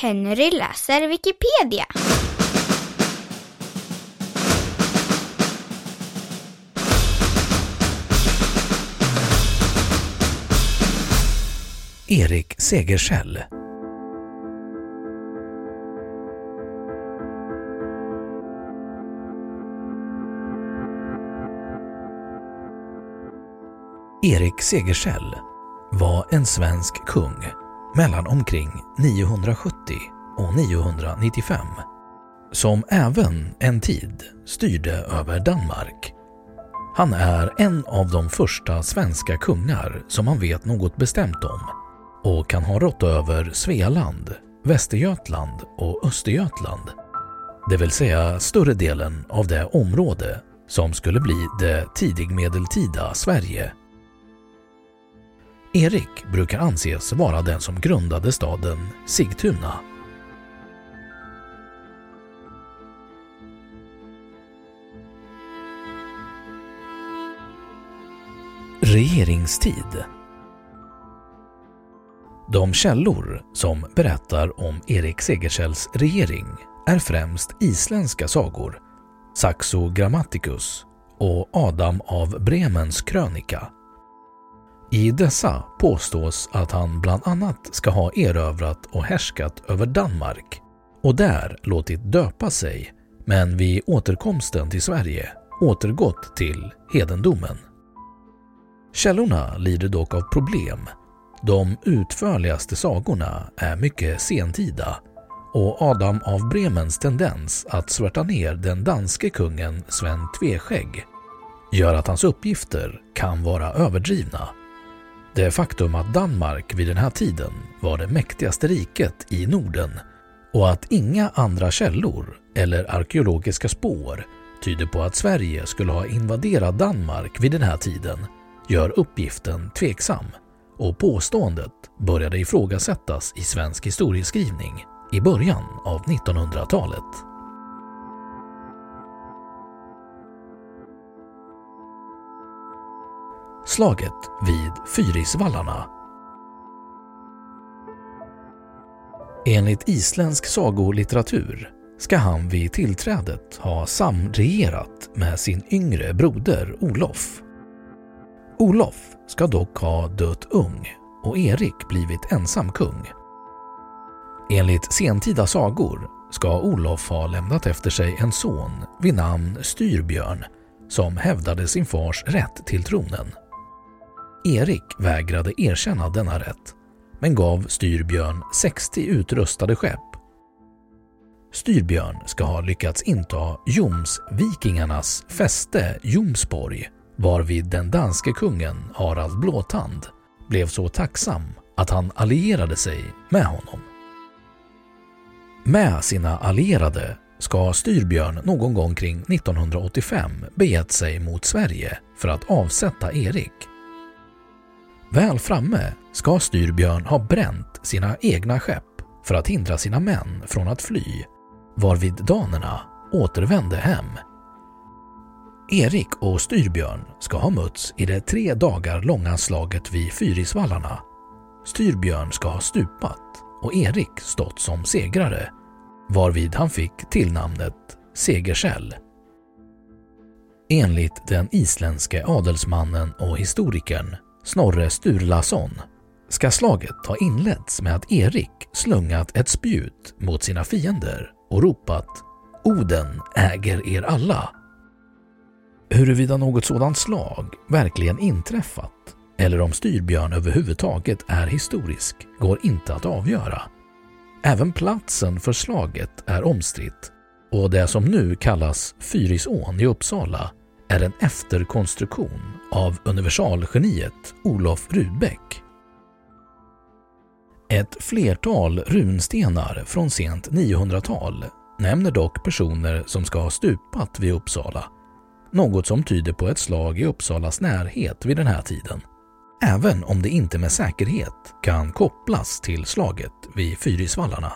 Henry läser Wikipedia. Erik Segersäll Erik Segersäll var en svensk kung mellan omkring 970 och 995 som även en tid styrde över Danmark. Han är en av de första svenska kungar som man vet något bestämt om och kan ha rått över Svealand, Västergötland och Östergötland. Det vill säga större delen av det område som skulle bli det tidigmedeltida Sverige. Erik brukar anses vara den som grundade staden Sigtuna. Regeringstid De källor som berättar om Erik Segersells regering är främst isländska sagor, Saxo Grammaticus och Adam av Bremens krönika. I dessa påstås att han bland annat ska ha erövrat och härskat över Danmark och där låtit döpa sig, men vid återkomsten till Sverige återgått till hedendomen. Källorna lider dock av problem. De utförligaste sagorna är mycket sentida och Adam av Bremens tendens att svärta ner den danske kungen Sven Tveskägg gör att hans uppgifter kan vara överdrivna. Det faktum att Danmark vid den här tiden var det mäktigaste riket i Norden och att inga andra källor eller arkeologiska spår tyder på att Sverige skulle ha invaderat Danmark vid den här tiden gör uppgiften tveksam och påståendet började ifrågasättas i svensk historieskrivning i början av 1900-talet. Slaget vid Fyrisvallarna Enligt isländsk sagolitteratur ska han vid tillträdet ha samregerat med sin yngre broder Olof. Olof ska dock ha dött ung och Erik blivit ensam kung. Enligt sentida sagor ska Olof ha lämnat efter sig en son vid namn Styrbjörn som hävdade sin fars rätt till tronen. Erik vägrade erkänna denna rätt men gav Styrbjörn 60 utrustade skepp. Styrbjörn ska ha lyckats inta Jomsvikingarnas fäste Jomsborg varvid den danske kungen Harald Blåtand blev så tacksam att han allierade sig med honom. Med sina allierade ska Styrbjörn någon gång kring 1985 begett sig mot Sverige för att avsätta Erik Väl framme ska Styrbjörn ha bränt sina egna skepp för att hindra sina män från att fly, varvid danerna återvände hem. Erik och Styrbjörn ska ha mötts i det tre dagar långa slaget vid Fyrisvallarna. Styrbjörn ska ha stupat och Erik stått som segrare, varvid han fick tillnamnet Segersäll. Enligt den isländske adelsmannen och historikern Snorre Sturlason ska slaget ha inletts med att Erik slungat ett spjut mot sina fiender och ropat ”Oden äger er alla”. Huruvida något sådant slag verkligen inträffat eller om Styrbjörn överhuvudtaget är historisk går inte att avgöra. Även platsen för slaget är omstritt och det som nu kallas Fyrisån i Uppsala är en efterkonstruktion av universalgeniet Olof Rudbeck. Ett flertal runstenar från sent 900-tal nämner dock personer som ska ha stupat vid Uppsala, något som tyder på ett slag i Uppsalas närhet vid den här tiden, även om det inte med säkerhet kan kopplas till slaget vid Fyrisvallarna.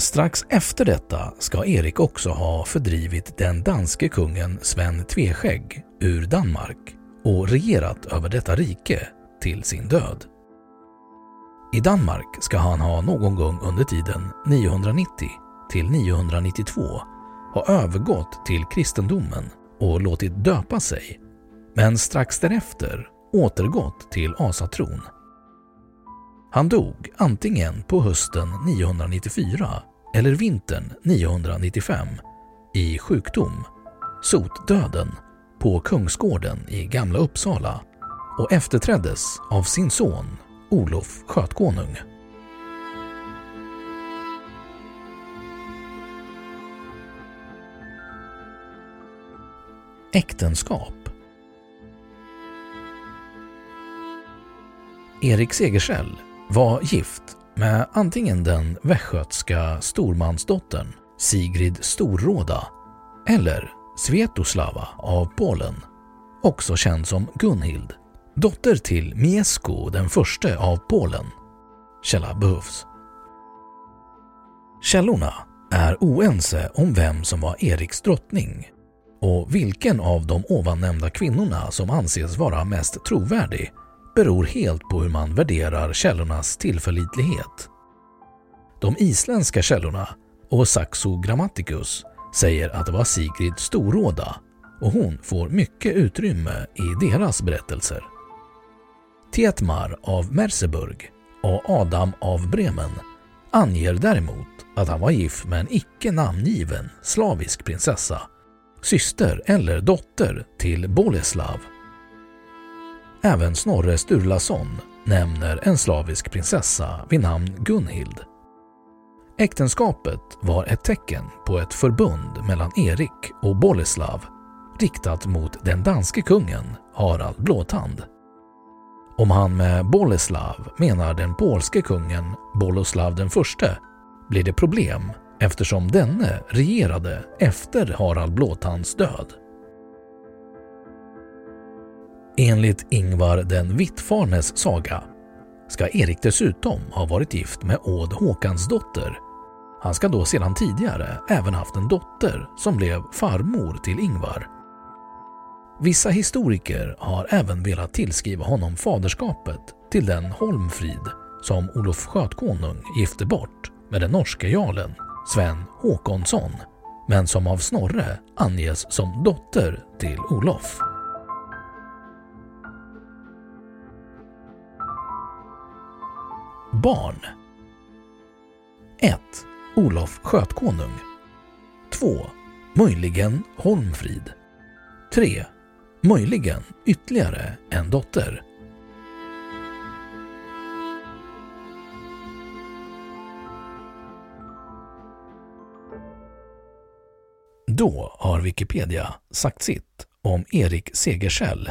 Strax efter detta ska Erik också ha fördrivit den danske kungen Sven Tveskägg ur Danmark och regerat över detta rike till sin död. I Danmark ska han ha någon gång under tiden 990 till 992 ha övergått till kristendomen och låtit döpa sig, men strax därefter återgått till asatron. Han dog antingen på hösten 994 eller vintern 995 i sjukdom, sotdöden, på Kungsgården i Gamla Uppsala och efterträddes av sin son Olof Skötkonung. Äktenskap Erik Segersäll var gift med antingen den västgötska stormansdottern Sigrid Storråda eller Svetoslava av Polen, också känd som Gunhild, dotter till Miesko den förste av Polen. Källa behövs. Källorna är oense om vem som var Eriks drottning och vilken av de ovannämnda kvinnorna som anses vara mest trovärdig beror helt på hur man värderar källornas tillförlitlighet. De isländska källorna och Saxo Grammaticus säger att det var Sigrid Storråda och hon får mycket utrymme i deras berättelser. Tietmar av Merseburg och Adam av Bremen anger däremot att han var gift med en icke namngiven slavisk prinsessa, syster eller dotter till Boleslav Även Snorre Sturlason nämner en slavisk prinsessa vid namn Gunhild. Äktenskapet var ett tecken på ett förbund mellan Erik och Boleslav riktat mot den danske kungen Harald Blåtand. Om han med Boleslav menar den polske kungen Boleslav den förste blir det problem eftersom denne regerade efter Harald Blåtands död. Enligt Ingvar den Vittfarnes saga ska Erik dessutom ha varit gift med Åd Håkansdotter. Han ska då sedan tidigare även haft en dotter som blev farmor till Ingvar. Vissa historiker har även velat tillskriva honom faderskapet till den Holmfrid som Olof Skötkonung gifte bort med den norske jarlen Sven Håkonsson men som av Snorre anges som dotter till Olof. Barn 1. Olof Skötkonung 2. Möjligen Holmfrid 3. Möjligen ytterligare en dotter. Då har Wikipedia sagt sitt om Erik Segersäll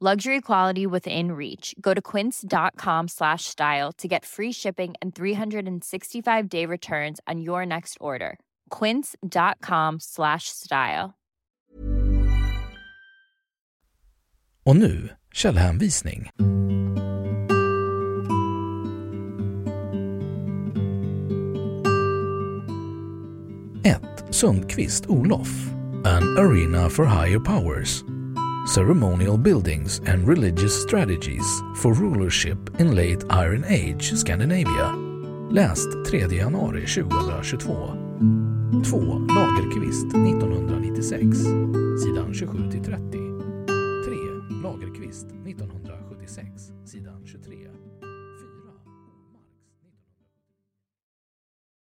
Luxury quality within reach. Go to quince.com slash style to get free shipping and 365 day returns on your next order. Quince.com slash style. Och nu källhänvisning. 1. Sundqvist, Olof. An Arena for Higher Powers. Ceremonial Buildings and Religious Strategies for Rulership in Late Iron Age Scandinavia. Läst 3 januari 2022. 2. Lagerkvist 1996, sidan 27-30. 3. Lagerkvist 1996.